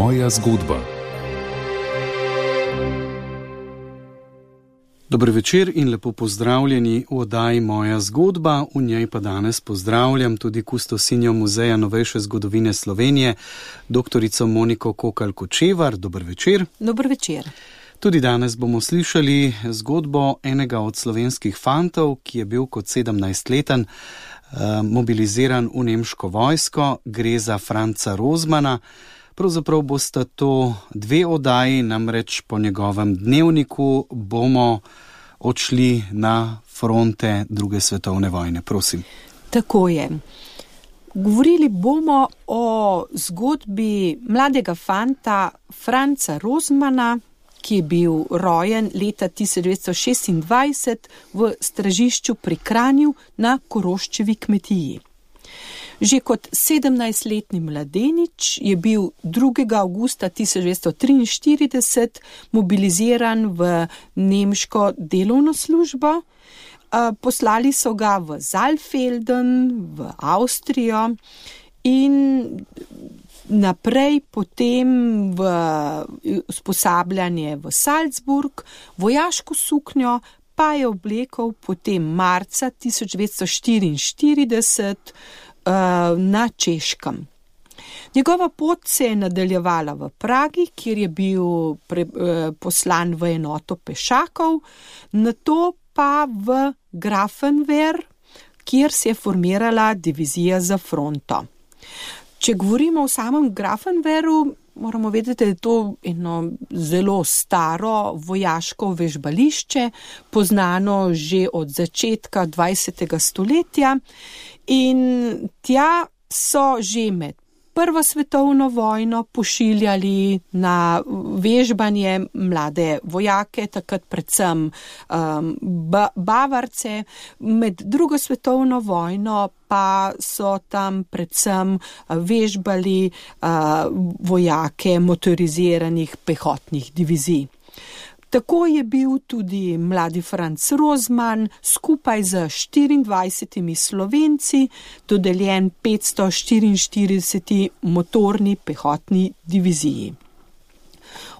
Moja zgodba. Dobro večer in lepo pozdravljeni v oddaji Moja zgodba. V njej pa danes pozdravljam tudi kustosinjo Muzeja novejše zgodovine Slovenije, dr. Moniko Kokal Kočevar. Dobro večer. Dobro večer. Tudi danes bomo slišali zgodbo enega od slovenskih fantov, ki je bil kot 17-leten eh, mobiliziran v nemško vojsko. Gre za Franca Rozmana. Pravzaprav boste to dve oddaji, namreč po njegovem dnevniku bomo odšli na fronte druge svetovne vojne. Prosim. Tako je. Govorili bomo o zgodbi mladega fanta Franca Rozmana, ki je bil rojen leta 1926 v stražišču pri Kranju na Koroščevi kmetiji. Že kot 17-letni mladenič je bil 2. augusta 1943 mobiliziran v nemško delovno službo. Poslali so ga v Zalfelden, v Avstrijo in naprej potem v usposabljanje v Salzburg, vojaško suknjo pa je oblekel potem marca 1944 uh, na Češkem. Njegova pot se je nadaljevala v Pragi, kjer je bil pre, uh, poslan v enoto pešakov, na to pa v Grafenwer, kjer se je formirala divizija za fronto. Če govorimo o samem Grafenweru, moramo vedeti, da je to eno zelo staro vojaško vežbališče, poznano že od začetka 20. stoletja in tja so že med Prvo svetovno vojno pošiljali na vežbanje mlade vojake, takrat predvsem um, Bavarce, med drugo svetovno vojno pa so tam predvsem vežbali uh, vojake motoriziranih pehotnih divizij. Tako je bil tudi mladi Franc Rozman skupaj z 24 slovenci dodeljen 544 motorni pehotni diviziji.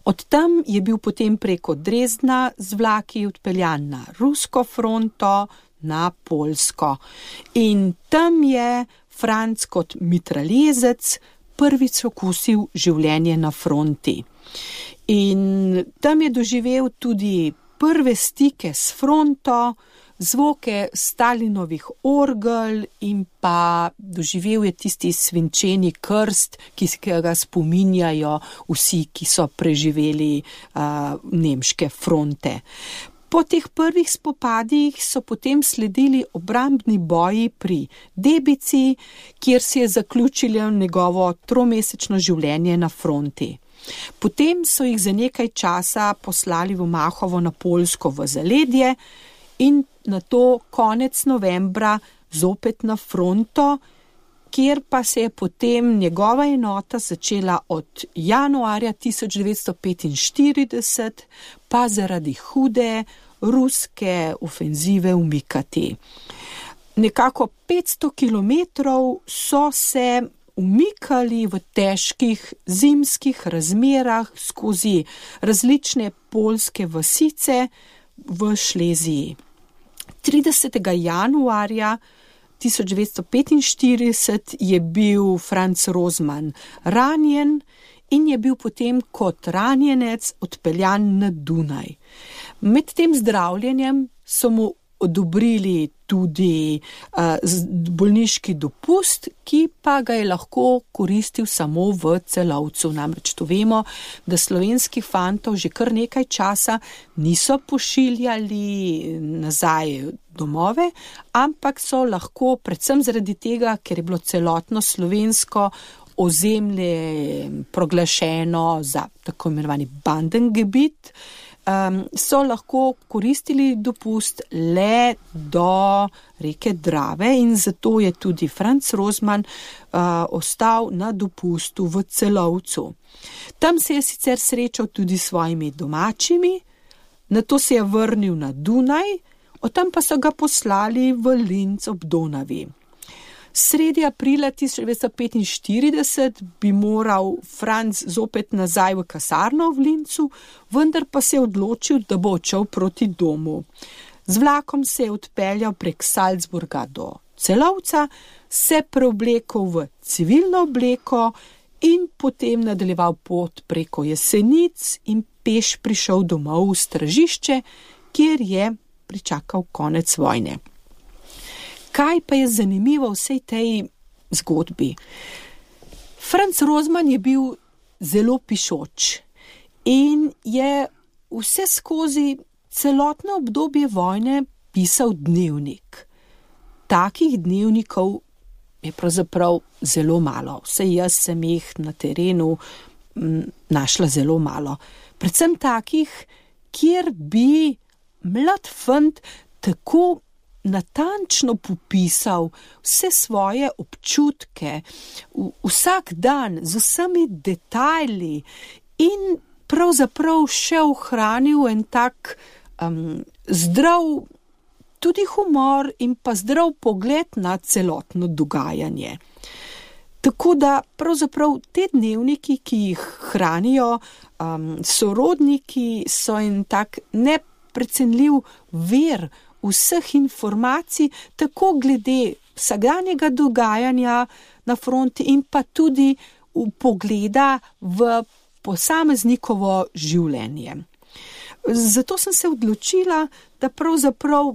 Od tam je bil potem preko Dresdna z vlaki odpeljan na rusko fronto, na Polsko. In tam je Franc kot mitraljezec prvič okusil življenje na fronti. In tam je doživel tudi prve stike s fronto, zvoke Stalinovih orgel in pa doživel je tisti svinčeni krst, ki ga spominjajo vsi, ki so preživeli uh, nemške fronte. Po teh prvih spopadih so potem sledili obrambni boji pri Debici, kjer se je zaključilo njegovo tromesečno življenje na fronti. Potem so jih za nekaj časa poslali v Mahovo na Polsko v zaledje in na to konec novembra zopet na fronto, kjer pa se je potem njegova enota začela od januarja 1945, pa zaradi hude ruske ofenzive umikati. Nekako 500 km so se umikali v težkih zimskih razmerah skozi različne polske vasice v Šleziji. 30. januarja 1945 je bil Franz Rozman ranjen in je bil potem kot ranjenec odpeljan na Dunaj. Med tem zdravljenjem so mu odobrili tudi uh, bolniški dopust, ki pa ga je lahko koristil samo v celovcu. Namreč to vemo, da slovenskih fantov že kar nekaj časa niso pošiljali nazaj domove, ampak so lahko predvsem zaradi tega, ker je bilo celotno slovensko ozemlje proglašeno za tako imenovani bandengebit, uh, um, so lahko koristili dopust le do reke Drave in zato je tudi Franz Rozman uh, ostal na dopustu v celovcu. Tam se je sicer srečal tudi s svojimi domačimi, na to se je vrnil na Dunaj, od tam pa so ga poslali v Linz ob Donavi. Sredi aprila 1945 bi moral Franz zopet nazaj v kasarno v Lincu, vendar pa se je odločil, da bo odšel proti domu. Z vlakom se je odpeljal prek Salzburga do celovca, se preoblekel v civilno obleko in potem nadaljeval pot preko jesenic in peš prišel domov v stražišče, kjer je pričakal konec vojne. Kaj pa je zanimivo v vsej tej zgodbi? Franz Rozman je bil zelo pišoč in je vse skozi celotno obdobje vojne pisal dnevnik. Takih dnevnikov je pravzaprav zelo malo. Vse jaz sem jih na terenu m, našla zelo malo. Predvsem takih, kjer bi mlad fant tako natančno popisal vse svoje občutke, v, vsak dan z vsemi detajli in pravzaprav še ohranil en tak um, zdrav, tudi humor in pa zdrav pogled na celotno dogajanje. Tako da pravzaprav te dnevniki, ki jih hranijo um, sorodniki, so en tak neprecenljiv ver vseh informacij, tako glede vsakdanjega dogajanja na fronti in pa tudi v pogleda v posameznikovo življenje. Zato sem se odločila, da pravzaprav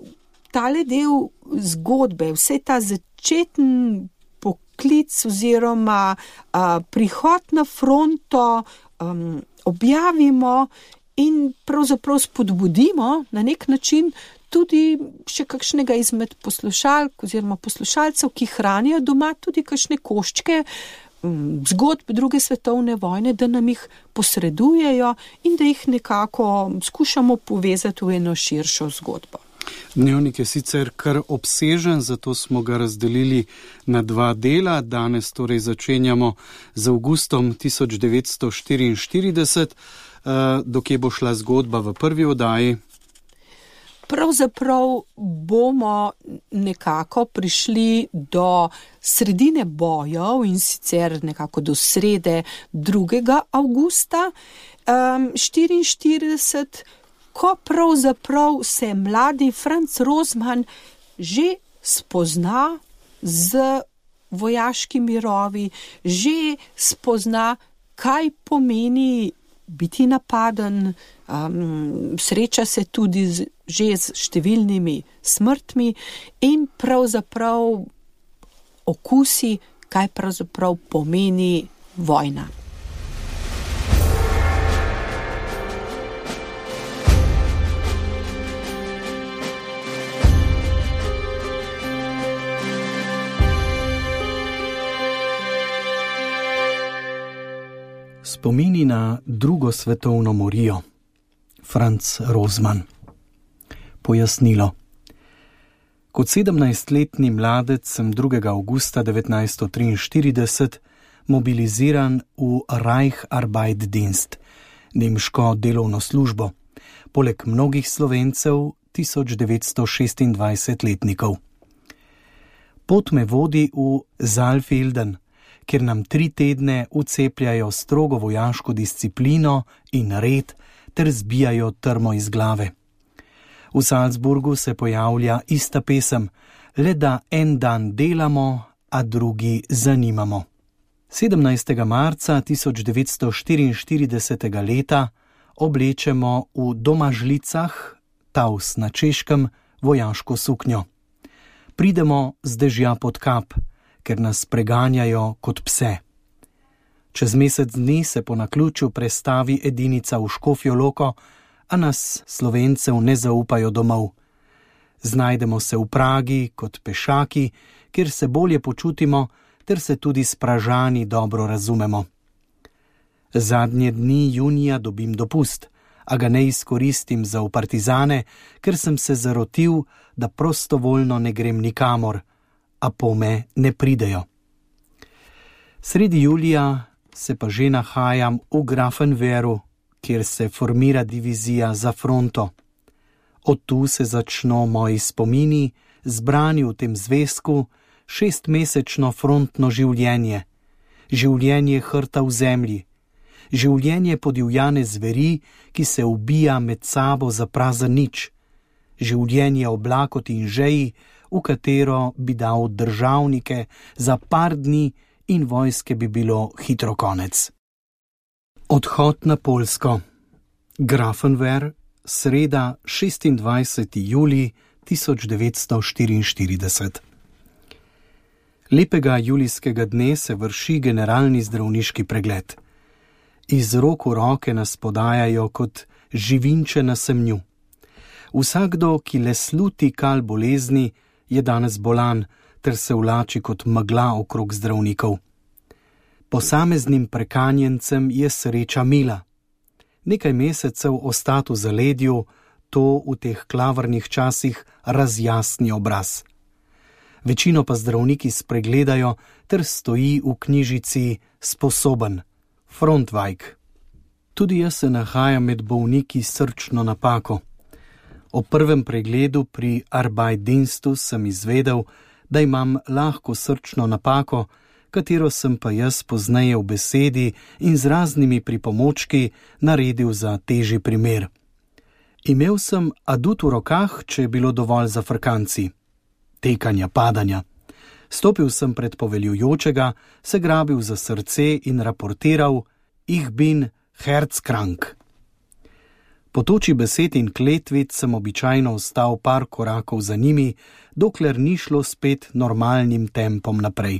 tale del zgodbe, vse ta začetni poklic oziroma a, prihod na fronto um, objavimo in pravzaprav spodbudimo na nek način tudi še kakšnega izmed poslušalk oziroma poslušalcev, ki hranijo doma tudi kakšne koščke um, zgodb druge svetovne vojne, da nam jih posredujejo in da jih nekako skušamo povezati v eno širšo zgodbo. Dnevnik je sicer kar obsežen, zato smo ga razdelili na dva dela. Danes torej začenjamo z avgustom 1944, uh, dokje bo šla zgodba v prvi oddaji. Pravzaprav bomo nekako prišli do sredine bojev in sicer nekako do srede 2. avgusta um, 1944, ko pravzaprav se mladi Franz Rozman že spozna z vojaškimi rovi, že spozna, kaj pomeni biti napaden, um, sreča se tudi z, že z številnimi smrtmi in pravzaprav okusi, kaj pravzaprav pomeni vojna. Spomini na drugo svetovno morijo. Franz Rozman. Pojasnilo. Kot 17-letni mladec sem 2. augusta 1943 mobiliziran v Reicharbeitdienst, nemško delovno službo, poleg mnogih slovencev 1926-letnikov. Pot me vodi v Zalfelden, kjer nam tri tedne ucepljajo strogo vojaško disciplino in red ter zbijajo trmo iz glave. V Salzburgu se pojavlja ista pesem, le da en dan delamo, a drugi zanimamo. 17. marca 1944. leta oblečemo v domažlicah, taus na češkem, vojaško suknjo. Pridemo z dežja pod kap ker nas preganjajo kot pse. Čez mesec dni se po naključju prestavi edinica v Škofijo Loko, a nas slovencev ne zaupajo domov. Znajdemo se v Pragi kot pešaki, kjer se bolje počutimo, ter se tudi spražani dobro razumemo. Zadnje dni junija dobim dopust, a ga ne izkoristim za upartizane, ker sem se zarotil, da prostovoljno ne grem nikamor a pome ne pridejo. Sredi julija se pa že nahajam v Grafenveru, kjer se formira divizija za fronto. Od tu se začno moji spomini, zbrani v tem zvezku, šestmesečno frontno življenje, življenje hrta v zemlji, življenje podivjane zveri, ki se ubija med sabo za prazen nič, življenje oblakot in žeji, v katero bi dal državnike za par dni in vojske bi bilo hitro konec. Odhod na Polsko. Grafenwer, sreda 26. juli 1944. Lepega julijskega dne se vrši generalni zdravniški pregled. Iz rok v roke nas podajajo kot živinče na semnju. Vsakdo, ki le sluti kal bolezni, je danes bolan ter se vlači kot megla okrog zdravnikov. Posameznim prekanjencem je sreča mila. Nekaj mesecev ostati v zaledju, to v teh klavrnih časih razjasni obraz. Večino pa zdravniki spregledajo ter stoji v knjižici sposoben, frontvajk. Tudi jaz se nahajam med bolniki s srčno napako. O prvem pregledu pri Arbeidinstu sem izvedel, da imam lahko srčno napako, katero sem pa jaz pozneje v besedi in z raznimi pripomočki naredil za težji primer. Imel sem adut v rokah, če je bilo dovolj za frkanci, tekanja, padanja. Stopil sem pred poveljujočega, se grabil za srce in raportiral: Ich bin Herzkrank. Po toči besed in kletvic sem običajno ostal par korakov za njimi, dokler ni šlo spet normalnim tempom naprej.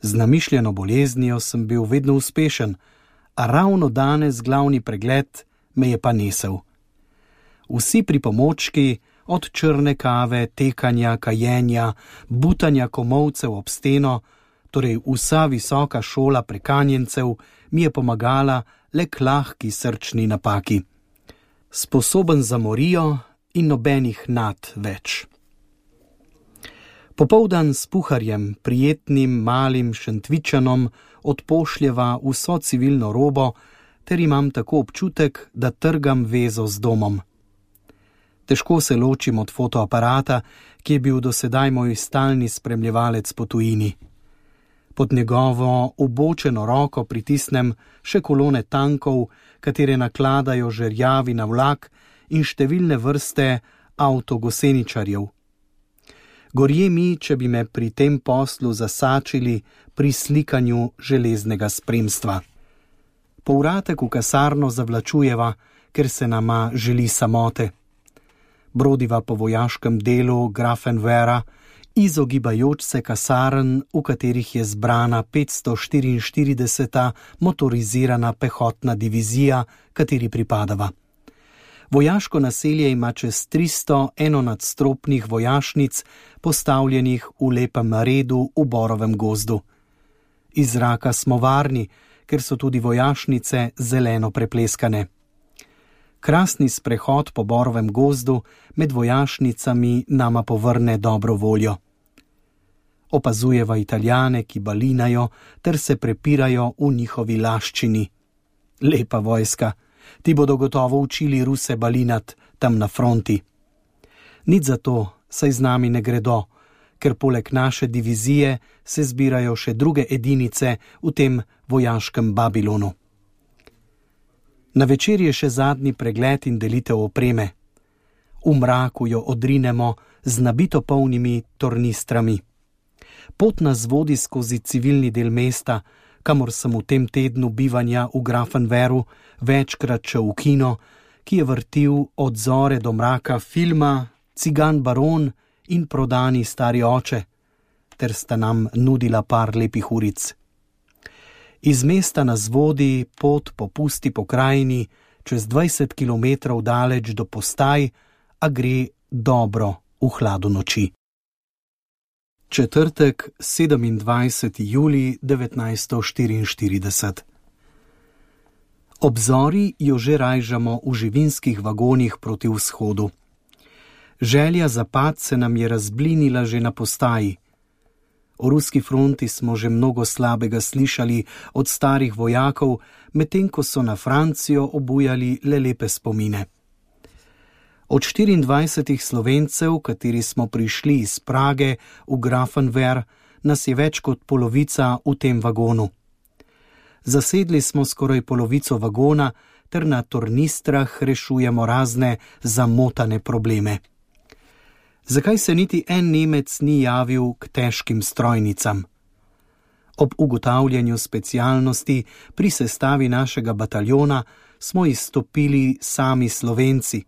Z namišljeno boleznijo sem bil vedno uspešen, a ravno danes glavni pregled me je pa nesel. Vsi pripomočki, od črne kave, tekanja, kajenja, butanja komovcev ob steno, torej vsa visoka šola prekanjencev, mi je pomagala le k lahki srčni napaki sposoben za morijo in nobenih nad več. Popoldan s puharjem, prijetnim malim šentvičanom, odpošljeva vso civilno robo, ter imam tako občutek, da trgam vezo z domom. Težko se ločim od fotoaparata, ki je bil do sedaj moj stalni spremljevalec po tujini. Pod njegovo obočeno roko pritisnem še kolone tankov, katere nakladajo žerjavi na vlak in številne vrste avtogoseničarjev. Gorje mi, če bi me pri tem poslu zasačili pri slikanju železnega spremstva. Povratek v kasarno zavlačujeva, ker se nama želi samote. Brodiva po vojaškem delu Grafenvera, izogibajoč se kasarn, v katerih je zbrana 544. motorizirana pehotna divizija, kateri pripadava. Vojaško naselje ima čez 300 enonadstropnih vojašnic, postavljenih v lepem redu v borovem gozdu. Iz zraka smo varni, ker so tudi vojašnice zeleno prepleskane krasni sprehod po borovem gozdu med vojašnicami nama povrne dobro voljo. Opazujeva italijane, ki balinajo ter se prepirajo v njihovi laščini. Lepa vojska, ti bodo gotovo učili ruse balinat tam na fronti. Nič za to, saj z nami ne gredo, ker poleg naše divizije se zbirajo še druge edinice v tem vojaškem Babilonu. Na večer je še zadnji pregled in delitev opreme. V mraku jo odrinemo z nabito polnimi tornistrami. Pot nas vodi skozi civilni del mesta, kamor sem v tem tednu bivanja v Grafenveru večkrat šel v kino, ki je vrtil od zore do mraka filma Cigan Baron in prodani stari oče, ter sta nam nudila par lepih uric. Iz mesta nas vodi pot po pusti pokrajini, čez 20 km daleč do postaj, a gre dobro v hladu noči. Četrtek, 27. juli 1944. Obzori jo že rajžamo v živinskih vagonih proti vzhodu. Želja za pad se nam je razblinila že na postaji. O ruski fronti smo že mnogo slabega slišali od starih vojakov, medtem ko so na Francijo obujali le lepe spomine. Od 24 slovencev, kateri smo prišli iz Prage v Grafenwer, nas je več kot polovica v tem vagonu. Zasedli smo skoraj polovico vagona, ter na tornistrah rešujemo razne zamotane probleme. Zakaj se niti en Nemec ni javil k težkim strojnicam? Ob ugotavljanju specialnosti pri sestavi našega bataljona smo izstopili sami Slovenci.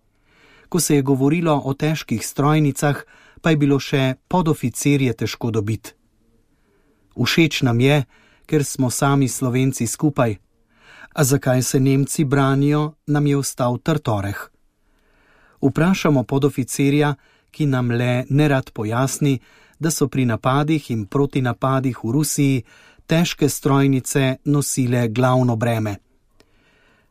Ko se je govorilo o težkih strojnicah, pa je bilo še podoficirje težko dobiti. Všeč nam je, ker smo sami Slovenci skupaj. A zakaj se Nemci branijo, nam je ostal trtoreh. Vprašamo podoficirja, ki nam le nerad pojasni, da so pri napadih in protinapadih v Rusiji težke strojnice nosile glavno breme.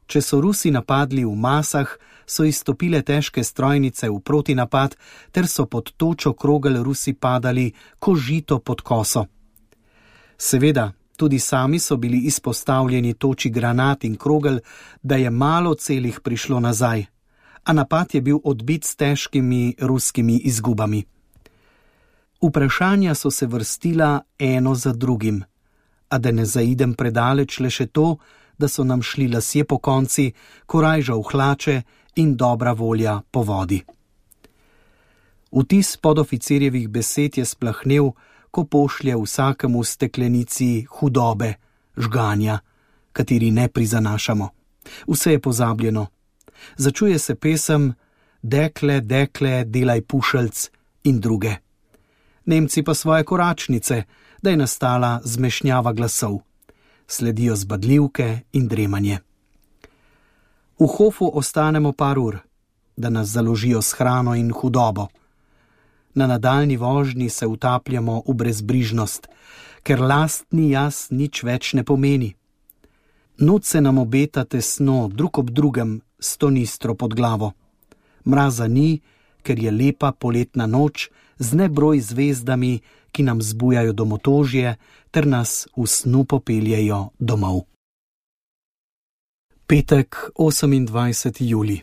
Če so Rusi napadli v masah, so izstopile težke strojnice v protinapad, ter so pod točo krogel Rusi padali, ko žito pod koso. Seveda, tudi sami so bili izpostavljeni toči granat in krogel, da je malo celih prišlo nazaj, a napad je bil odbit s težkimi ruskimi izgubami. Vprašanja so se vrstila eno za drugim, a da ne zaidem predaleč le še to, da so nam šli lasje po konci, korajža v hlače in dobra volja po vodi. Vtis podoficirjevih besed je splahnil, ko pošlje vsakemu steklenici hudobe, žganja, kateri ne prizanašamo. Vse je pozabljeno. Začuje se pesem: Dekle, dekle, delaj pušelc in druge. Nemci pa svoje koračnice, da je nastala zmešnjava glasov sledijo zbadljivke in dremanje. V hofu ostanemo par ur, da nas založijo s hrano in hudobo. Na nadaljni vožnji se utapljamo v brezbrižnost, ker lastni jaz nič več ne pomeni. Noč se nam obeta tesno, drug ob drugem, stonistro pod glavo. Mraza ni, ker je lepa poletna noč z nebroj zvezdami, ki nam zbujajo domotožje ter nas v snu popeljejo domov. Petek 28. juli.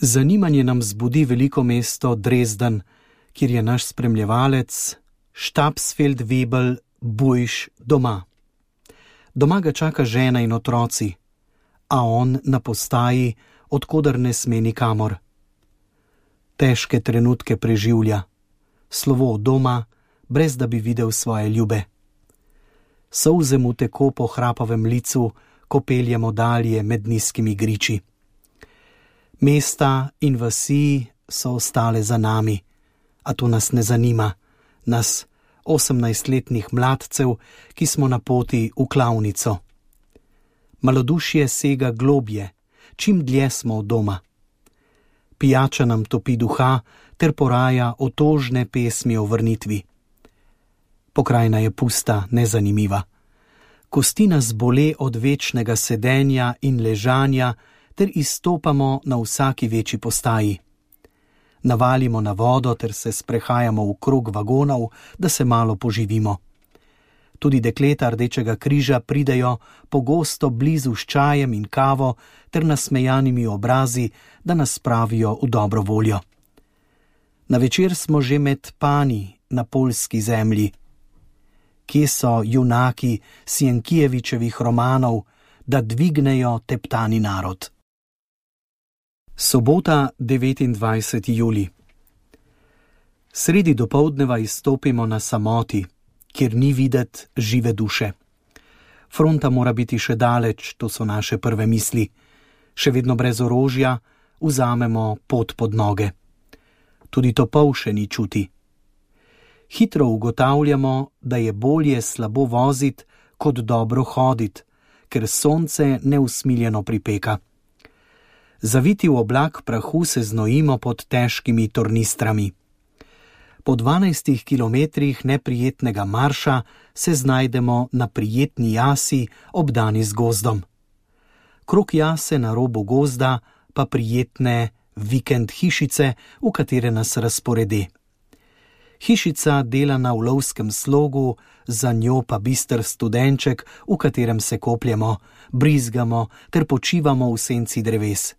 Zanimanje nam zbudi veliko mesto Dresden, kjer je naš spremljevalec Stabsfeld Webel Bujš doma. Doma ga čaka žena in otroci, a on na postaji, odkudar ne sme nikamor. Težke trenutke preživlja slovo doma, brez da bi videl svoje ljube. Solze mu teko po hrapavem licu, ko peljemo dalje med nizkimi griči. Mesta in vasi so ostale za nami, a to nas ne zanima, nas, osemnajstletnih mladcev, ki smo na poti v klavnico. Malodušje sega globje, čim dlje smo od doma. Pijača nam topi duha, ter poraja otožne pesmi o vrnitvi. Pokrajina je pusta, nezanimiva. Kosti nas bole od večnega sedenja in ležanja, ter izstopamo na vsaki večji postaji. Navalimo na vodo ter se sprehajamo v krog vagonov, da se malo poživimo. Tudi dekleta Rdečega križa pridejo pogosto blizu s čajem in kavo ter nasmejanimi obrazi, da nas spravijo v dobro voljo. Na večer smo že med pani na polski zemlji. Kje so junaki Sienkijevičevih romanov, da dvignejo teptani narod? Sobota 29. juli. Sredi dopoldneva izstopimo na samoti, kjer ni videti žive duše. Fronta mora biti še daleč, to so naše prve misli. Še vedno brez orožja, vzamemo pot pod noge tudi to pol še ni čuti. Hitro ugotavljamo, da je bolje slabo voziti, kot dobro hoditi, ker sonce neusmiljeno pripeka. Zaviti v oblak prahu se znojimo pod težkimi tornistrami. Po 12 kilometrih neprijetnega marša se znajdemo na prijetni jasi, obdani z gozdom. Krok jase na robu gozda pa prijetne vikend hišice, v katere nas razporedi. Hišica dela na ulovskem slogu, za njo pa bister studenček, v katerem se kopljemo, brizgamo ter počivamo v senci dreves.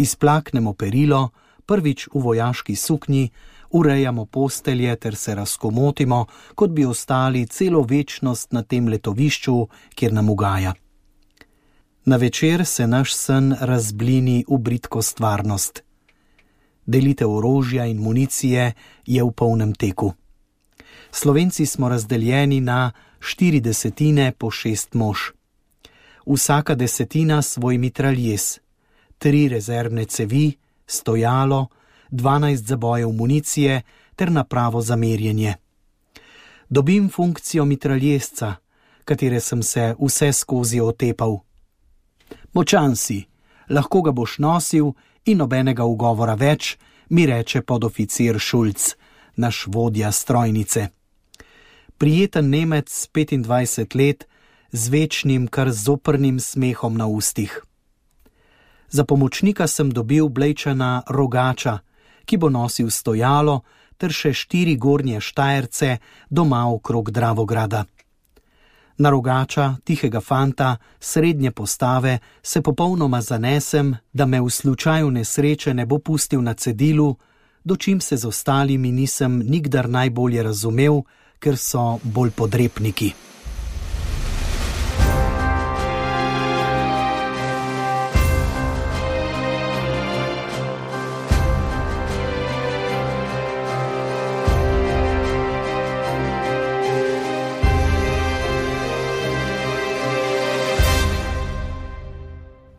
izplaknemo perilo, prvič v vojaški suknji, urejamo postelje ter se razkomotimo, kot bi ostali celo večnost na tem letovišču, kjer nam ugaja. Na večer se naš sen razblini v britko stvarnost. Delitev orožja in municije je v polnem teku. Slovenci smo razdeljeni na štiri desetine po šest mož. Vsaka desetina svoj mitraljes, tri rezervne cevi, stojalo, 12 zabojev municije ter napravo za merjenje. Dobim funkcijo mitraljesca, katere sem se vse skozi otepal. Močan si, lahko ga boš nosil in nobenega ugovora več, mi reče podoficir Šulc, naš vodja strojnice. Prijeten Nemec, 25 let, z večnim, kar zoprnim smehom na ustih. Za pomočnika sem dobil blečena rogača, ki bo nosil stojalo, ter še štiri gornje štajerce doma okrog Dravograda. Na rogača, tihega fanta, srednje postave, se popolnoma zanesem, da me v slučaju nesreče ne bo pustil na cedilu, dočim se z ostalimi nisem nikdar najbolje razumel, ker so bolj podrepniki.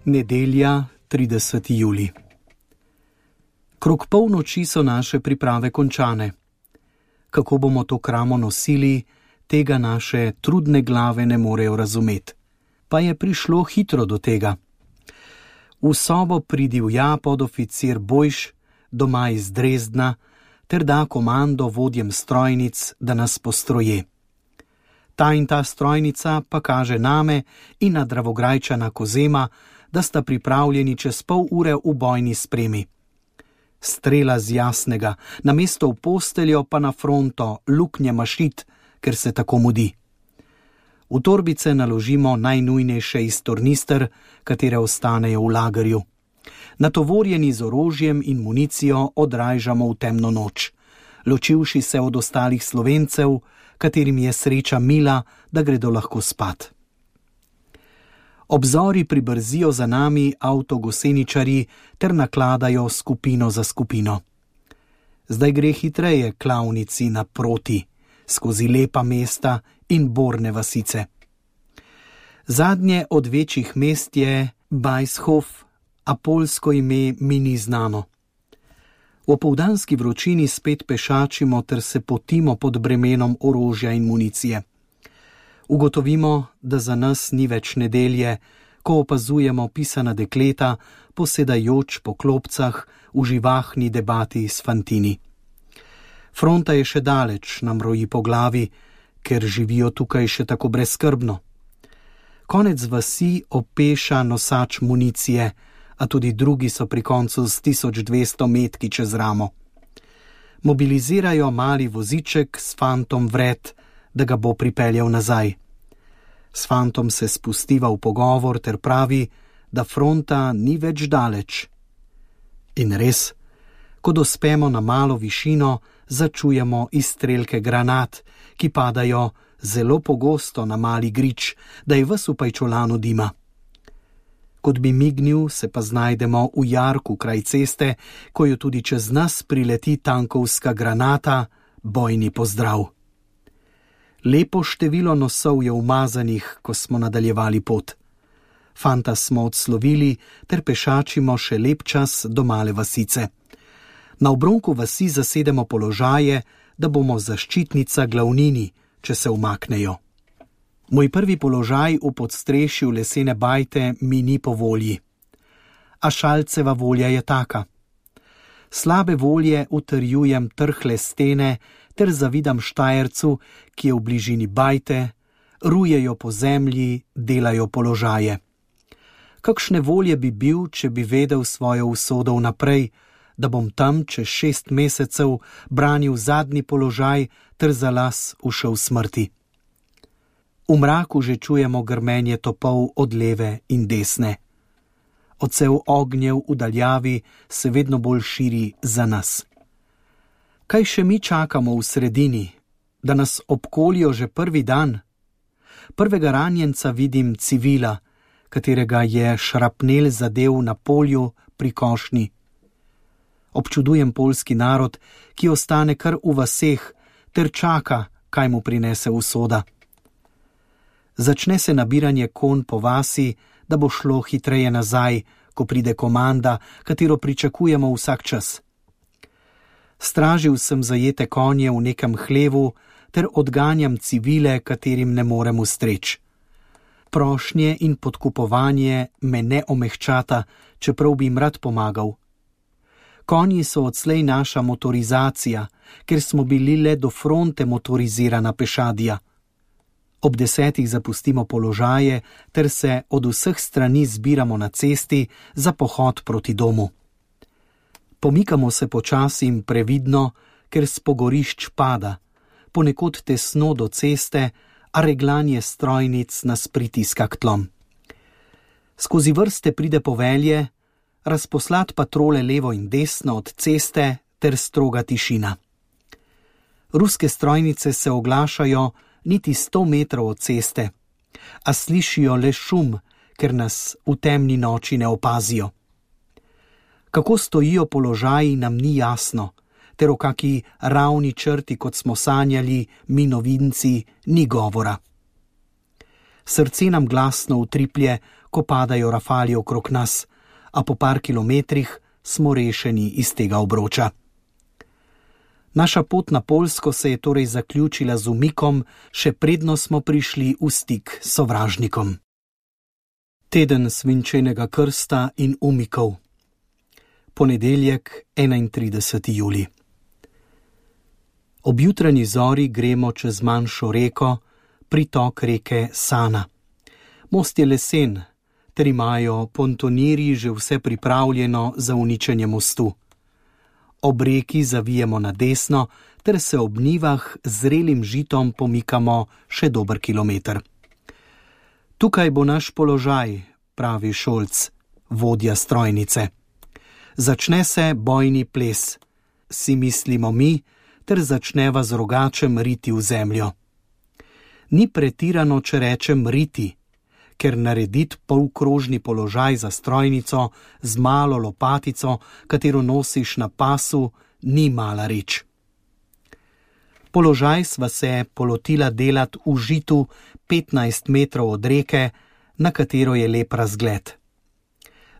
Nedelja, 30. juli. Krok polnoči so naše priprave končane. Kako bomo to kramo nosili, tega naše trudne glave ne morejo razumeti. Pa je prišlo hitro do tega. V sobo pridivja podoficir Bojš, doma iz Drezdna, ter da komando vodjem strojnic, da nas postroje. Ta in ta strojnica pa kaže name in na dravograjčana kozema, da sta pripravljeni čez pol ure v bojni spremi. Strela z jasnega, na mesto v posteljo pa na fronto, luknje mašit, ker se tako mudi. V torbice naložimo najnujnejše iz tornister, katere ostanejo v lagerju. Natovorjeni z orožjem in municijo odražamo v temno noč, ločivši se od ostalih slovencev, katerim je sreča mila, da gredo lahko spat. Obzori pribrzijo za nami avtogoseničari ter nakladajo skupino za skupino. Zdaj gre hitreje klavnici naproti, skozi lepa mesta in borne vasice. Zadnje od večjih mest je Bajshof, a polsko ime mi ni znano. V opoldanski vročini spet pešačimo ter se potimo pod bremenom orožja in municije ugotovimo, da za nas ni več nedelje, ko opazujemo pisana dekleta, posedajoč po klopcah v živahni debati s fantini. Fronta je še daleč, nam roji po glavi, ker živijo tukaj še tako brezkrbno. Konec vasi opeša nosač municije, a tudi drugi so pri koncu s 1200 metki čez ramo. Mobilizirajo mali voziček s fantom vred, da ga bo pripeljal nazaj. S fantom se spustiva v pogovor ter pravi, da fronta ni več daleč. In res, ko dospemo na malo višino, začujemo izstrelke granat, ki padajo zelo pogosto na mali grič, da je vse v pajčolanu dima. Kot bi mignil, se pa znajdemo v jarku kraj ceste, ko jo tudi čez nas prileti tankovska granata, bojni pozdrav. Lepo število nosov je umazanih, ko smo nadaljevali pot. Fanta smo odslovili ter pešačimo še lep čas do male vasice. Na obronku vasi zasedemo položaje, da bomo zaščitnica glavnini, če se umaknejo. Moj prvi položaj v podstrešju lesene bajte mi ni po volji. A šalceva volja je taka. Slabe volje utrjujem trhle stene, ter zavidam Štajercu, ki je v bližini bajte, rujejo po zemlji, delajo položaje. Kakšne volje bi bil, če bi vedel svojo usodo vnaprej, da bom tam čez šest mesecev branil zadnji položaj ter za las ušel smrti. V mraku že čujemo grmenje topov od leve in desne. Ocev ognjev v daljavi se vedno bolj širi za nas. Kaj še mi čakamo v sredini, da nas obkolijo že prvi dan? Prvega ranjenca vidim civila, katerega je šrapnel zadev na polju pri košnji. Občudujem polski narod, ki ostane kar v vaseh ter čaka, kaj mu prinese usoda. Začne se nabiranje kon po vasi, da bo šlo hitreje nazaj, ko pride komanda, katero pričakujemo vsak čas. Stražil sem zajete konje v nekem hlevu ter odganjam civile, katerim ne morem ustreč. Prošnje in podkupovanje me ne omehčata, čeprav bi jim rad pomagal. Konji so odslej naša motorizacija, ker smo bili le do fronte motorizirana pešadija. Ob desetih zapustimo položaje ter se od vseh strani zbiramo na cesti za pohod proti domu. Pomikamo se počasi in previdno, ker spogorišč pada, ponekod tesno do ceste, a reglanje strojnic nas pritiska k tlom. Skozi vrste pride povelje, razposlat patrole levo in desno od ceste ter stroga tišina. Ruske strojnice se oglašajo niti sto metrov od ceste, a slišijo le šum, ker nas v temni noči ne opazijo. Kako stojijo položaji, nam ni jasno, ter o kaki ravni črti, kot smo sanjali, mi novinci, ni govora. Srce nam glasno utriplje, ko padajo rafali okrog nas, a po par kilometrih smo rešeni iz tega obroča. Naša pot na Polsko se je torej zaključila z umikom, še predno smo prišli v stik s sovražnikom. Teden svinčenega krsta in umikov. Ponedeljek, 31. juli. Ob jutranji zori gremo čez manjšo reko, pritok reke Sana. Most je lesen, ter imajo pontoniri že vse pripravljeno za uničenje mostu. Ob reki zavijemo na desno, ter se ob nivah zrelim žitom pomikamo še dober kilometr. Tukaj bo naš položaj, pravi Šolc, vodja strojnice. Začne se bojni ples, si mislimo mi, ter začneva z rogačem riti v zemljo. Ni pretirano, če rečem riti, ker narediti polkrožni položaj za strojnico z malo lopatico, katero nosiš na pasu, ni mala reč. Položaj sva se polotila delati v žitu 15 metrov od reke, na katero je lep razgled.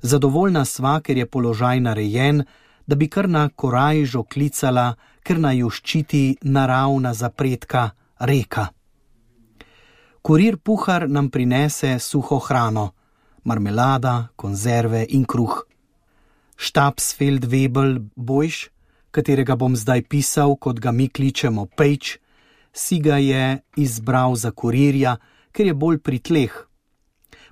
Zadovoljna sva, ker je položaj narejen, da bi kar na korajžo klicala, ker naj jo ščiti naravna zapredka reka. Kurir puhar nam prinese suho hrano, marmelada, konzerve in kruh. Štabsfeld Webel Bojš, katerega bom zdaj pisal, kot ga mi kličemo Pejč, si ga je izbral za kurirja, ker je bolj pri tleh.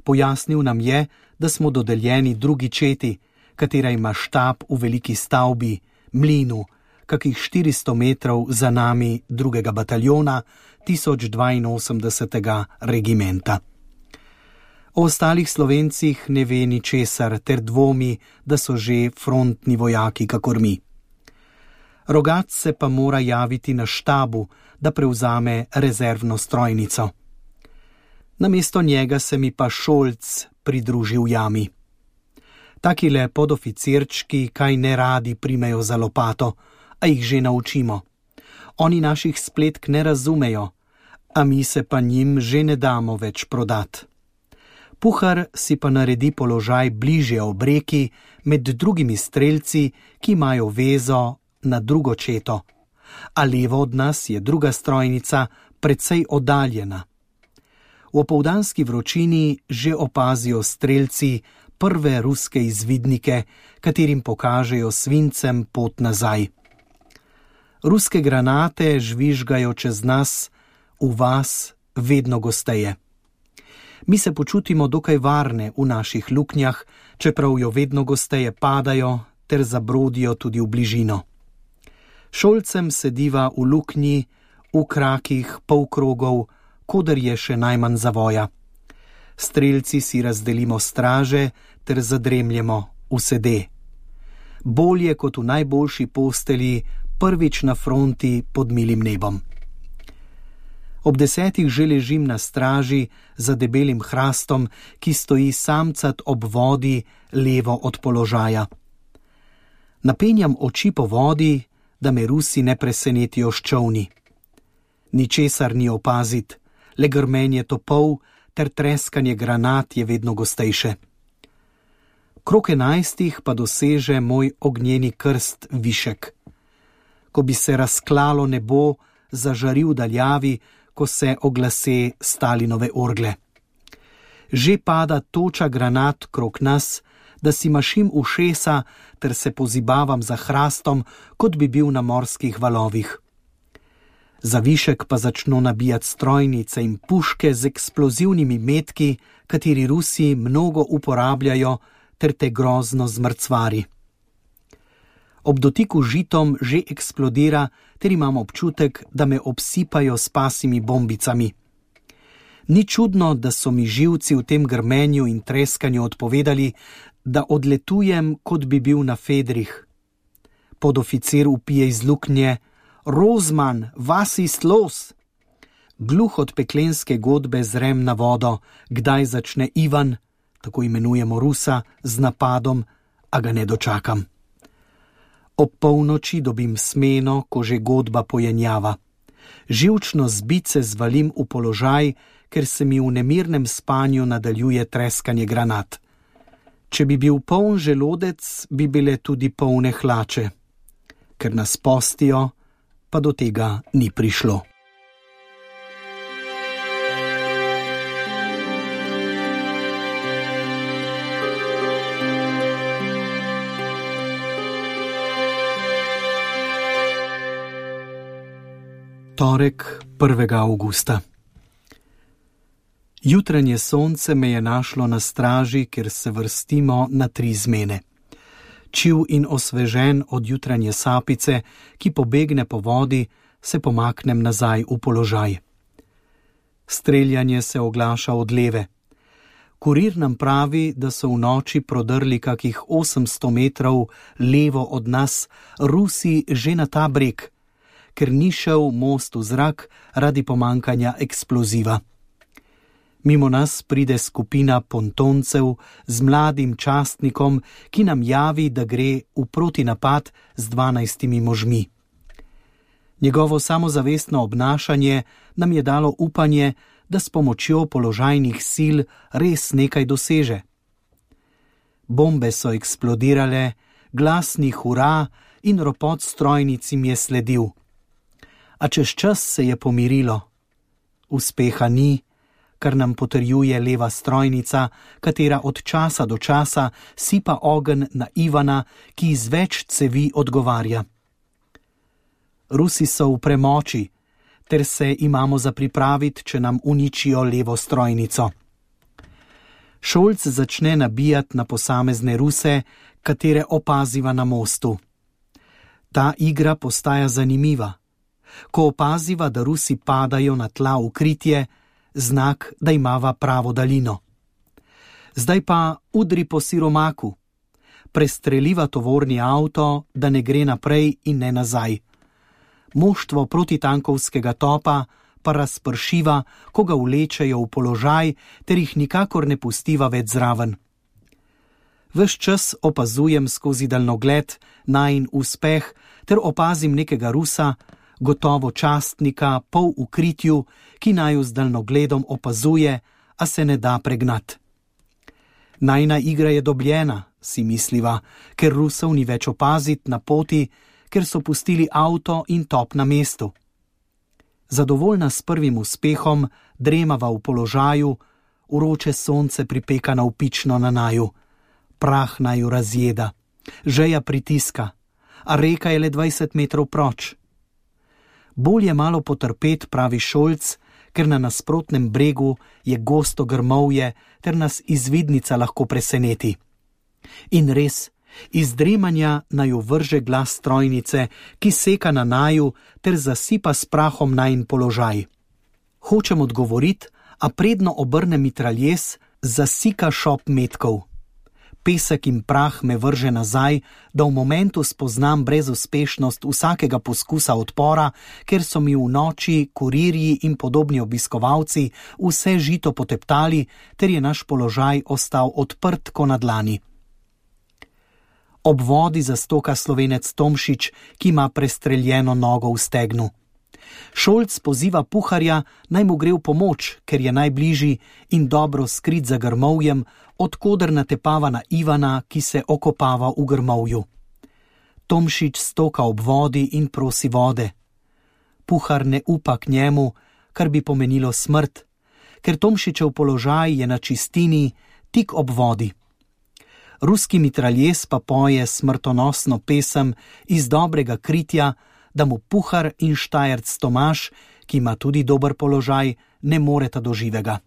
Pojasnil nam je, da smo dodeljeni drugi četi, katera ima štab v veliki stavbi, mlinu, kakih 400 metrov za nami drugega bataljona 1082. regimenta. O ostalih slovencih ne ve ni česar, ter dvomi, da so že frontni vojaki, kakor mi. Rogac se pa mora javiti na štabu, da prevzame rezervno strojnico. Namesto njega se mi pa šolc pridružil jami. Taki le podoficirčki, kaj ne radi primejo za lopato, a jih že naučimo. Oni naših spletk ne razumejo, a mi se pa njim že ne damo več prodati. Puhar si pa naredi položaj bližje ob reki med drugimi strelci, ki imajo vezo na drugo četo, a levo od nas je druga strojnica, precej oddaljena. V opoldanski vročini že opazijo strelci prve ruske izvidnike, katerim pokažejo svincem pot nazaj ruske granate žvižgajo čez nas, v vas vedno gosteje. Mi se počutimo dokaj varne v naših luknjah, čeprav jo vedno gosteje padajo ter zabrodijo tudi v bližino. Šolcem sediva v luknji, v krakih polkrogov, kodar je še najmanj zavoja. Strelci si razdelimo straže ter zadremljemo v sede. Bolje kot v najboljši posteli, prvič na fronti pod milim nebom. Ob desetih že ležim na straži za debelim hrastom, ki stoji samcat ob vodi, levo od položaja. Napenjam oči po vodi, da me Rusi ne presenetijo s čovni. Ničesar ni opaziti, le grmenje topov ter treskanje granat je vedno gostejše. Krok enajstih pa doseže moj ognjeni krst višek. Ko bi se razklalo nebo, zažaril daljavi, ko se oglase Stalinove orgle. Že pada toča granat krok nas, da si mašim ušesa ter se pozibavam za hrastom, kot bi bil na morskih valovih. Za višek pa začno nabijati strojnice in puške z eksplozivnimi metki, kateri Rusi mnogo uporabljajo, ter te grozno zmrcvari. Ob dotiku žitom že eksplodira, ter imam občutek, da me obsipajo s pasimi bombicami. Ni čudno, da so mi živci v tem grmenju in treskanju odpovedali, da odletujem, kot bi bil na Fedrih. Podoficir upije iz luknje: Rozman, vasi slos! Gluh od peklenske godbe zrem na vodo, kdaj začne Ivan, tako imenujemo Rusa, z napadom, a ga ne dočakam. Ob polnoči dobim smeno, ko že godba pojenjava. Živčno zbit se zvalim v položaj, ker se mi v nemirnem spanju nadaljuje treskanje granat. Če bi bil poln želodec, bi bile tudi polne hlače. Ker nas postijo, pa do tega ni prišlo. Torek 1. augusta. Jutranje sonce me je našlo na straži, kjer se vrstimo na tri zmene. Čiv in osvežen od jutranje sapice, ki pobegne po vodi, se pomaknem nazaj v položaj. Streljanje se oglaša od leve. Kurir nam pravi, da so v noči prodrli kakih 800 metrov levo od nas Rusi že na ta breg, ker ni šel most v zrak zaradi pomankanja eksploziva. Mimo nas pride skupina pontoncev z mladim častnikom, ki nam javi, da gre v protinapad z dvanajstimi možmi. Njegovo samozavestno obnašanje nam je dalo upanje, da s pomočjo položajnih sil res nekaj doseže. Bombe so eksplodirale, glasni hura in ropot strojnic jim je sledil. A čez čas se je pomirilo. Uspeha ni kar nam potrjuje leva strojnica, katera od časa do časa sipa ogen na Ivana, ki iz več cevi odgovarja. Rusi so v premoči, ter se imamo za pripraviti, če nam uničijo levo strojnico. Šolc začne nabijati na posamezne ruse, katere opaziva na mostu. Ta igra postaja zanimiva. Ko opaziva, da Rusi padajo na tla v kritje, znak, da imava pravo daljino. Zdaj pa udri po siromaku, prestreliva tovorni avto, da ne gre naprej in ne nazaj. Moštvo protitankovskega topa pa razpršiva, ko ga vlečejo v položaj, ter jih nikakor ne pustiva več zraven. Ves čas opazujem skozi daljnogled najn uspeh, ter opazim nekega rusa, gotovo častnika, pol v kritju, ki naj z daljnogledom opazuje, a se ne da pregnat. Najna igra je dobljena, si misliva, ker Rusov ni več opaziti na poti, ker so pustili avto in top na mestu. Zadovoljna s prvim uspehom, dremava v položaju, uroče sonce pripeka na upično na naju, prah naju razjeda, žeja pritiska, a reka je le 20 metrov proč bolje malo potrpeti, pravi Šolc, ker na nasprotnem bregu je gosto grmovje, ter nas izvidnica lahko preseneti. In res, iz dremanja naj vrže glas strojnice, ki seka na naju ter zasipa s prahom najn položaj. Hočem odgovoriti, a predno obrne mitraljes, zasika šop metkov. Pesek in prah me vrže nazaj, da v momentu spoznam brezuspešnost vsakega poskusa odpora, ker so mi v noči kurirji in podobni obiskovalci vse žito poteptali, ter je naš položaj ostal odprt kot na dlani. Ob vodi zastoka slovenec Tomšič, ki ima prestreljeno nogo v stegnu. Šolc poziva puharja naj mu gre v pomoč, ker je najbližji in dobro skrit za grmovjem, odkudar natepava na Ivana, ki se okopava v grmovju. Tomšič stoka ob vodi in prosi vode. Puhar ne upa k njemu, kar bi pomenilo smrt, ker Tomšičev položaj je na čistini, tik ob vodi. Ruski mitraljes pa poje smrtonosno pesem iz dobrega kritja, da mu puhar in štajerc Tomaš, ki ima tudi dober položaj, ne moreta do živega.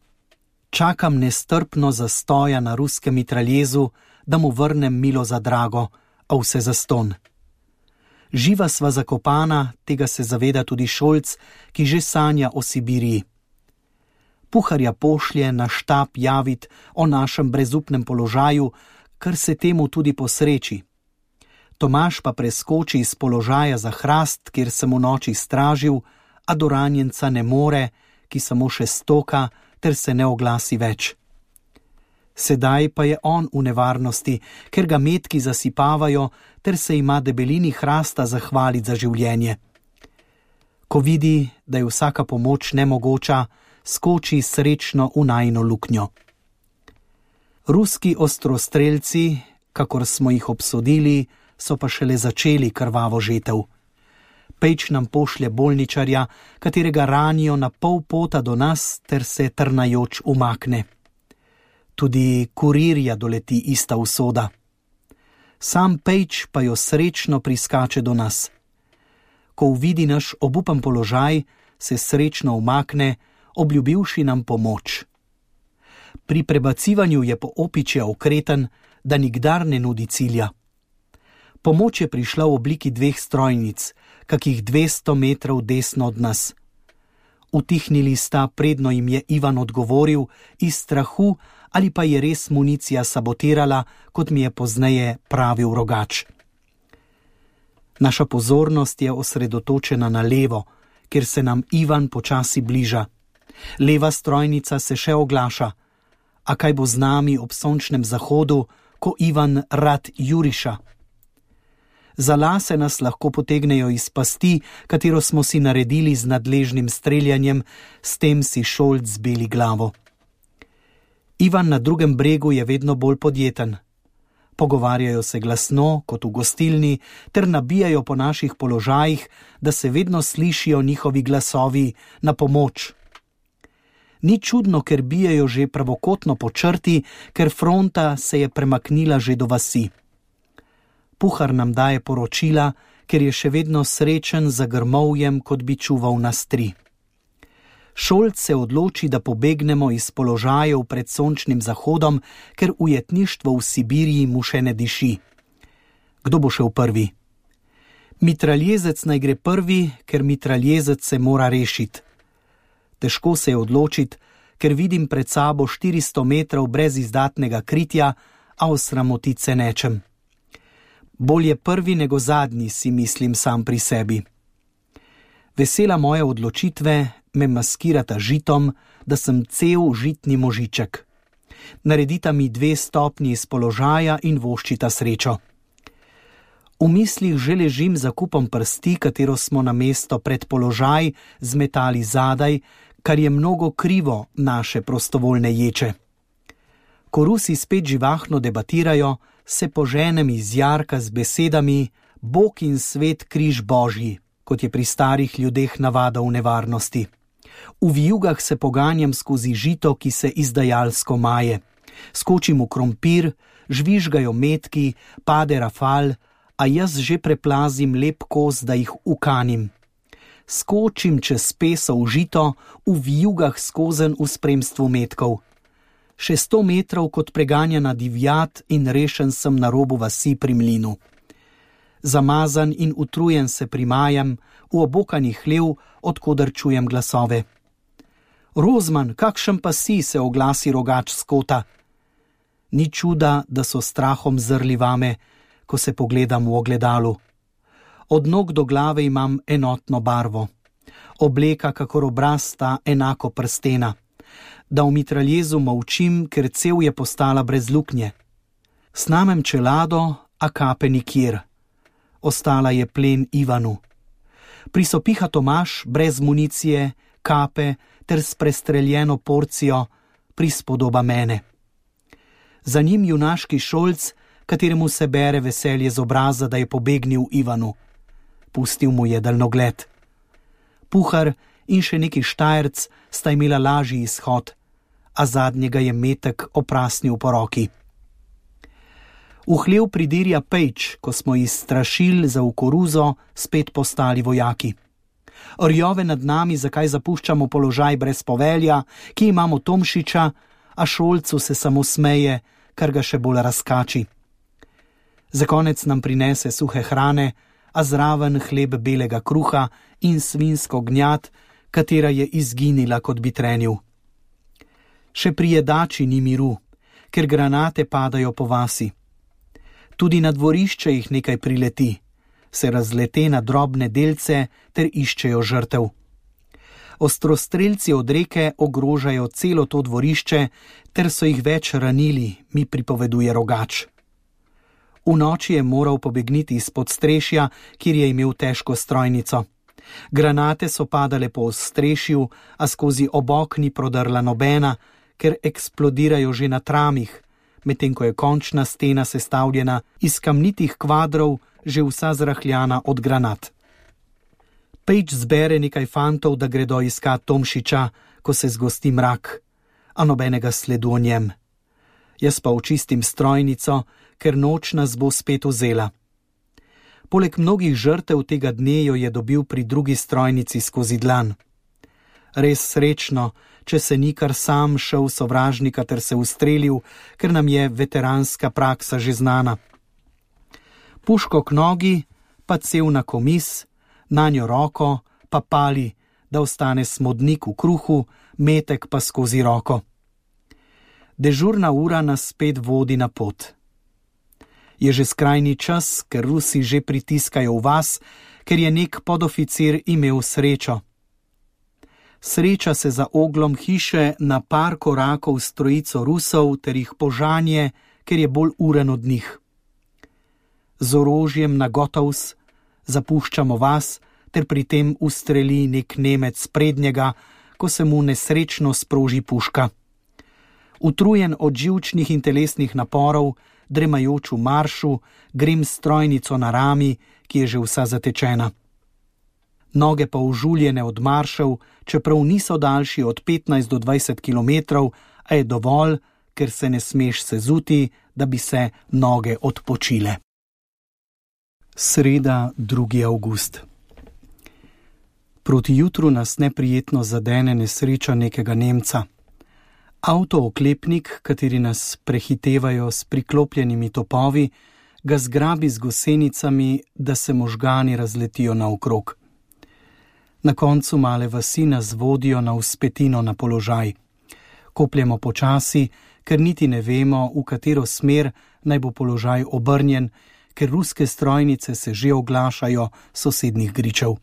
Čakam nestrpno za stoja na ruskem mitraljezu, da mu vrnem milo za drago, a vse za ston. Živa sva zakopana, tega se zaveda tudi šolc, ki že sanja o Sibiriji. Puharja pošlje na štab javiti o našem brezupnem položaju, kar se temu tudi posreči. Tomaš pa preskoči iz položaja za hrast, kjer sem v noči stražil, a do ranjenca ne more, ki samo še stoka ter se ne oglasi več. Sedaj pa je on v nevarnosti, ker ga metki zasipavajo, ter se ima debelini hrasta zahvaliti za življenje. Ko vidi, da je vsaka pomoč nemogoča, skoči srečno v najno luknjo. Ruski ostrostrelci, kakor smo jih obsodili, so pa šele začeli krvavo žetev. Peč nam pošlje bolničarja, katerega ranijo na pol pota do nas, ter se trnajoč umakne. Tudi kurirja doleti ista usoda. Sam Peč pa jo srečno priskače do nas. Ko vidi naš obupan položaj, se srečno umakne, obljubivši nam pomoč. Pri prebacivanju je po opiče okreten, da nikdar ne nudi cilja. Pomoč je prišla v obliki dveh strojnic, kakih 200 metrov desno od nas. Utihnili sta, predno jim je Ivan odgovoril, iz strahu ali pa je res municija sabotirala, kot mi je pozneje pravil rogač. Naša pozornost je osredotočena na levo, ker se nam Ivan počasi bliža. Leva strojnica se še oglaša. A kaj bo z nami ob sončnem zahodu, ko Ivan rad juriša? Za lase nas lahko potegnejo iz pasti, katero smo si naredili z nadležnim streljanjem, s tem si šolc zbili glavo. Ivan na drugem bregu je vedno bolj podjeten. Pogovarjajo se glasno, kot v gostilni, ter nabijajo po naših položajih, da se vedno slišijo njihovi glasovi na pomoč. Ni čudno, ker bijajo že pravokotno po črti, ker fronta se je premaknila že do vasi puhar nam daje poročila, ker je še vedno srečen za grmovjem, kot bi čuval na stri. Šolc se odloči, da pobegnemo iz položajev pred sončnim zahodom, ker ujetništvo v Sibiriji mu še ne diši. Kdo bo šel prvi? Mitraljezec naj gre prvi, ker mitraljezec se mora rešiti. Težko se je odločiti, ker vidim pred sabo 400 metrov brez izdatnega kritja, a osramotiti se nečem bolje prvi nego zadnji, si mislim sam pri sebi. Vesela moje odločitve me maskirata žitom, da sem cel žitni možiček. Naredita mi dve stopni iz položaja in voščita srečo. V mislih že ležim za kupom prsti, katero smo na mesto pred položaj zmetali zadaj, kar je mnogo krivo naše prostovoljne ječe. Ko Rusi spet živahno debatirajo, se poženem iz jarka z besedami: Bog in svet križ božji, kot je pri starih ljudeh navada v nevarnosti. V vijugah se poganjam skozi žito, ki se izdajalsko maje. Skočim v krompir, žvižgajo metki, pade rafal, a jaz že preplazim lep kos, da jih ukanim. Skočim čez peso v žito, v vijugah skozen v spremstvu metkov še sto metrov kot preganjena divjad in rešen sem na robu vasi pri mlinu. Zamazan in utrujen se primajam v obokani hlev, odkudar čujem glasove. Rozman, kakšen pa si, se oglasi rogač skota. Ni čuda, da so strahom zrli vame, ko se pogledam v ogledalu. Od nog do glave imam enotno barvo, obleka, kakor obraz sta enako prstena. Da v mitraljezu molčim, ker cel je postala brez luknje. Snamem čelado, a kape nikjer. Ostala je plen Ivanu. Prisopiha Tomaš brez municije, kape ter s prestreljeno porcijo, prispodoba mene. Za njim junaški šolc, kateremu se bere veselje z obraza, da je pobegnil Ivanu. Pustil mu je daljnogled. Puhar in še neki štajerc sta imela lažji izhod, a zadnjega je metek oprasnil po roki. V hlev pridirja Pejč, ko smo iz strašil za ukoruzo spet postali vojaki. Orjove nad nami, zakaj zapuščamo položaj brez povelja, ki imamo Tomšiča, a šolcu se samo smeje, kar ga še bolj razkači. Za konec nam prinese suhe hrane, a zraven hleb belega kruha in svinsko gnjat, katera je izginila, kot bi trenil. Še pri jedači ni miru, ker granate padajo po vasi. Tudi na dvorišče jih nekaj prileti, se razlete na drobne delce ter iščejo žrtev. Ostrostrelci od reke ogrožajo celo to dvorišče, ter so jih več ranili, mi pripoveduje rogač. V noči je moral pobegniti izpod strešja, kjer je imel težko strojnico. Granate so padale po strešju, a skozi obok ni prodrla nobena, ker eksplodirajo že na tramih, medtem ko je končna stena sestavljena iz kamnitih kvadrov, že vsa zrahljana od granat. Pejč zbere nekaj fantov, da gredo iskat Tomšiča, ko se zgosti mrak, a nobenega sledu o njem. Jaz pa očistim strojnico, ker noč nas bo spet vzela. Poleg mnogih žrtev tega dne jo je dobil pri drugi strojnici skozi dlan. Res srečno, če se ni kar sam šel sovražnika ter se ustrelil, ker nam je veteranska praksa že znana. Puško k nogi, pa cel na komis, na njo roko, pa pali, da ostane smodnik v kruhu, metek pa skozi roko. Dežurna ura nas spet vodi na pot. Je že skrajni čas, ker Rusi že pritiskajo v vas, ker je nek podoficir imel srečo. Sreča se za oglom hiše na par korakov s trojico Rusov ter jih požanje, ker je bolj uren od njih. Z orožjem na gotovs, zapuščamo vas, ter pri tem ustreli nek Nemec prednjega, ko se mu nesrečno sproži puška. Utrujen od živčnih in telesnih naporov, dremajoč v maršu, grem strojnico na rami, ki je že vsa zatečena. Noge pa užuljene od maršev, čeprav niso daljši od 15 do 20 km, a je dovolj, ker se ne smeš sezuti, da bi se noge odpočile. Sreda 2. august. Proti jutru nas neprijetno zadene nesreča nekega Nemca. Avtooklepnik, kateri nas prehitevajo s priklopljenimi topovi, ga zgrabi z gosenicami, da se možgani razletijo naokrog. Na koncu male vasi nas vodijo na uspetino na položaj. Kopljemo počasi, ker niti ne vemo, v katero smer naj bo položaj obrnjen, ker ruske strojnice se že oglašajo sosednjih gričev.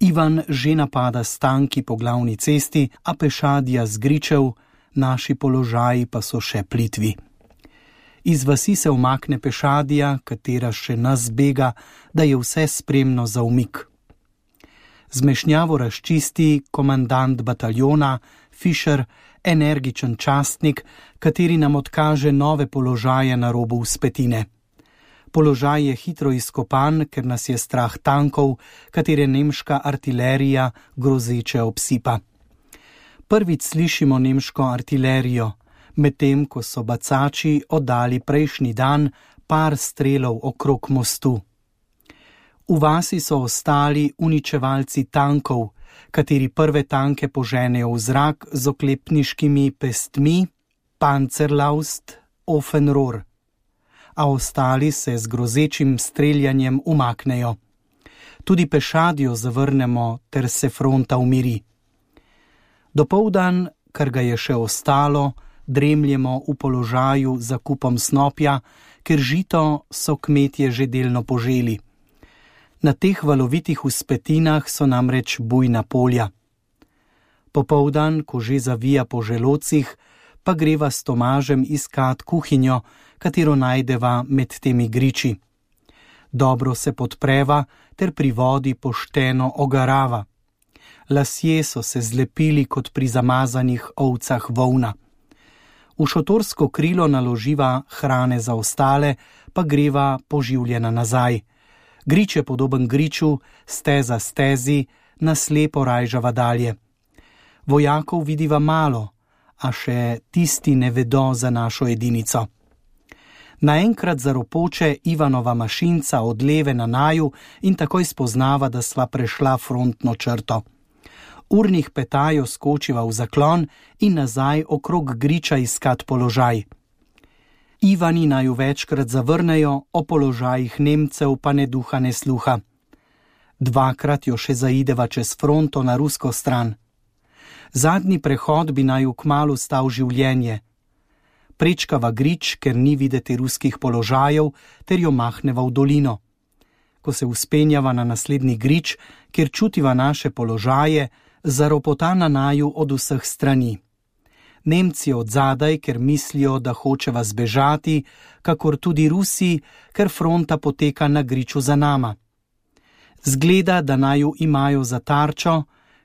Ivan že napada stanki po glavni cesti, a pešadja z gričev, naši položaji pa so še plitvi. Iz vasi se umakne pešadja, katera še nas bega, da je vse spremno za umik. Zmešnjavo razčisti komandant bataljona, Fischer, energičen častnik, kateri nam odkaže nove položaje na robu uspetine. Položaj je hitro izkopan, ker nas je strah tankov, katere nemška artilerija grozeče obsipa. Prvič slišimo nemško artilerijo, medtem ko so bacači oddali prejšnji dan par strelov okrog mostu. V vasi so ostali uničevalci tankov, kateri prve tanke poženejo v zrak z oklepniškimi pestmi, Panzerlaust, Offenrohr, a ostali se z grozečim streljanjem umaknejo. Tudi pešadjo zavrnemo, ter se fronta umiri. Dopoldan, kar ga je še ostalo, dremljemo v položaju za kupom snopja, ker žito so kmetje že delno poželi. Na teh valovitih uspetinah so namreč bujna polja. Popoldan, ko že zavija po želocih, pa greva s Tomažem iskat kuhinjo, katero najdeva med temi griči. Dobro se podpreva ter pri vodi pošteno ogarava. Lasje so se zlepili kot pri zamazanih ovcah volna. V šotorsko krilo naloživa hrane za ostale, pa greva poživljena nazaj. Grič je podoben griču, steza stezi, naslepo rajžava dalje. Vojakov vidiva malo, a še tisti ne vedo za našo edinico. Naenkrat zaropoče Ivanova mašinca od leve na naju in takoj spoznava, da sva prešla frontno črto. Urnih petajo skočiva v zaklon in nazaj okrog griča iskat položaj. Ivani naju večkrat zavrnejo, o položajih Nemcev pa ne duha ne sluha. Dvakrat jo še zaideva čez fronto na rusko stran. Zadnji prehod bi naj v kmalu stal življenje. Prečkava grič, ker ni videti ruskih položajev, ter jo mahneva v dolino. Ko se uspenjava na naslednji grič, kjer čutiva naše položaje, zaropota na naju od vseh strani. Nemci od zadaj, ker mislijo, da hočeva zbežati, kakor tudi Rusi, ker fronta poteka na griču za nama. Zgleda, da naju imajo za tarčo,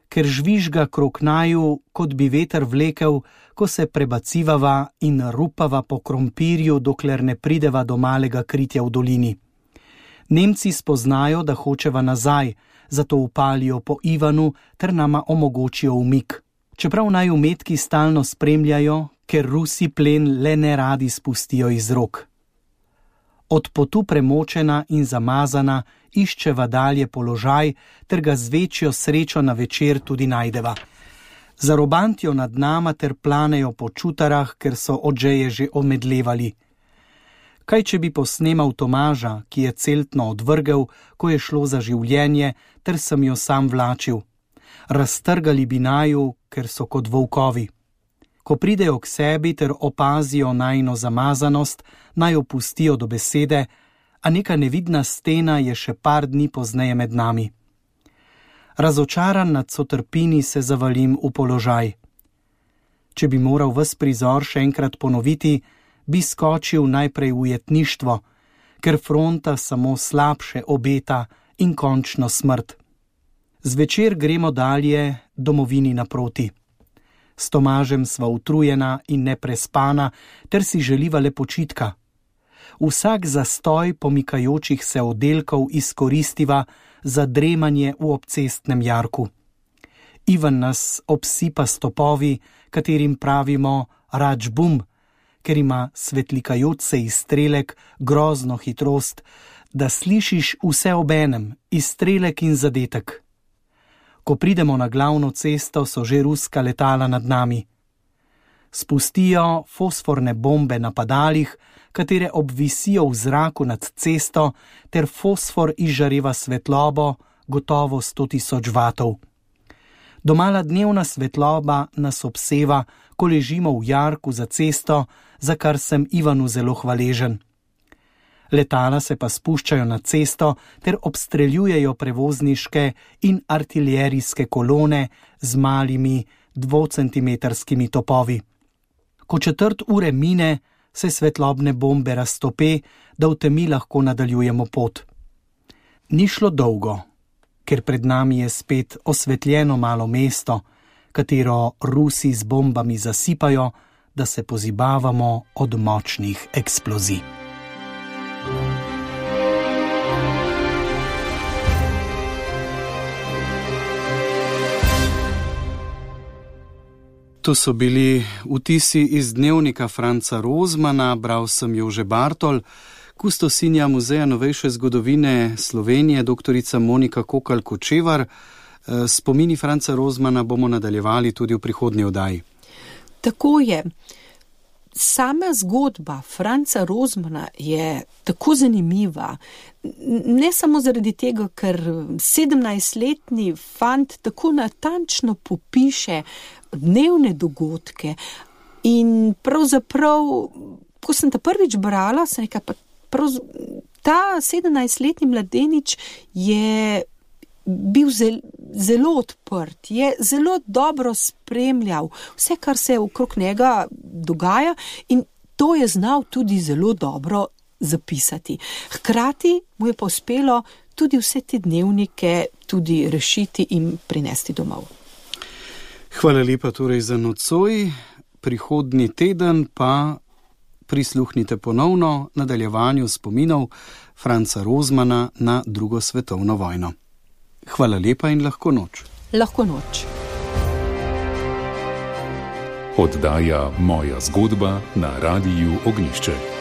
ker žvižga krok naju, kot bi veter vlekel, ko se prebacivava in rupava po krompirju, dokler ne prideva do malega kritja v dolini. Nemci spoznajo, da hočeva nazaj, zato upalijo po Ivanu ter nama omogočijo umik. Čeprav naj umetki stalno spremljajo, ker Rusi plen le ne radi spustijo iz rok. Od potu premočena in zamazana, iščeva dalje položaj, ter ga z večjo srečo na večer tudi najdeva. Zarobantijo nad nama ter planejo po čutarah, ker so odžeje že omedlevali. Kaj če bi posnemal Tomaža, ki je celtno odvrgel, ko je šlo za življenje, ter sem jo sam vlačil? Raztrgali bi naju, ker so kot volkovi. Ko pridejo k sebi ter opazijo najno zamazanost, naj opustijo do besede, a neka nevidna stena je še par dni pozneje med nami. Razočaran nad sotrpini se zavalim v položaj. Če bi moral ves prizor še enkrat ponoviti, bi skočil najprej v jetništvo, ker fronta samo slabše obeta in končno smrt. Zvečer gremo dalje domovini naproti. S Tomažem sva utrujena in neprespana, ter si želiva le počitka vsak zastoj pomikajočih se oddelkov izkoristiva za dremanje v obcestnem jarku. Ivan nas obsipa stopovi, katerim pravimo račbum, ker ima svetlikajoč se izstrelek grozno hitrost, da slišiš vse obenem, izstrelek in zadetek. Ko pridemo na glavno cesto, so že ruska letala nad nami. Spustijo fosforne bombe na padalih, katere obvisijo v zraku nad cesto, ter fosfor izžareva svetlobo, gotovo 100 tisoč vatov. Domala dnevna svetloba nas obseva, ko ležimo v jarku za cesto, za kar sem Ivanu zelo hvaležen. Letala se pa spuščajo na cesto ter obstreljujejo prevozniške in artiljerijske kolone z malimi dvocentimetrskimi topovi. Ko četrt ure mine, se svetlobne bombe raztope, da v temi lahko nadaljujemo pot. Ni šlo dolgo, ker pred nami je spet osvetljeno malo mesto, katero Rusi z bombami zasipajo, da se pozibavamo od močnih eksplozij. To so bili vtisi iz dnevnika Franca Rozmana, bral sem jo že Bartol, kustosinja Muzeja novejše zgodovine Slovenije, dr. Monika Kokal Kočevar. Eh, spomini Franca Rozmana bomo nadaljevali tudi v prihodnji oddaji. Tako je. Sama zgodba Franca Rozmana je tako zanimiva, ne samo zaradi tega, ker 17-letni fant tako natančno popiše dnevne dogodke, In pravzaprav, ko sem ta prvič brala, sem rekla, pa prav, ta 17-letni mladenič je bil zel, zelo odprt, je zelo dobro spremljal vse, kar se okrog njega dogaja, in to je znal tudi zelo dobro zapisati. Hkrati mu je pa uspelo tudi vse te dnevnike tudi rešiti in prinesti domov. Hvala lepa torej za nocoj. Prihodni teden pa prisluhnite ponovno nadaljevanju spominov Franca Rozmana na drugo svetovno vojno. Hvala lepa in lahko noč. Lahko noč. Oddaja moja zgodba na radiju Ognišče.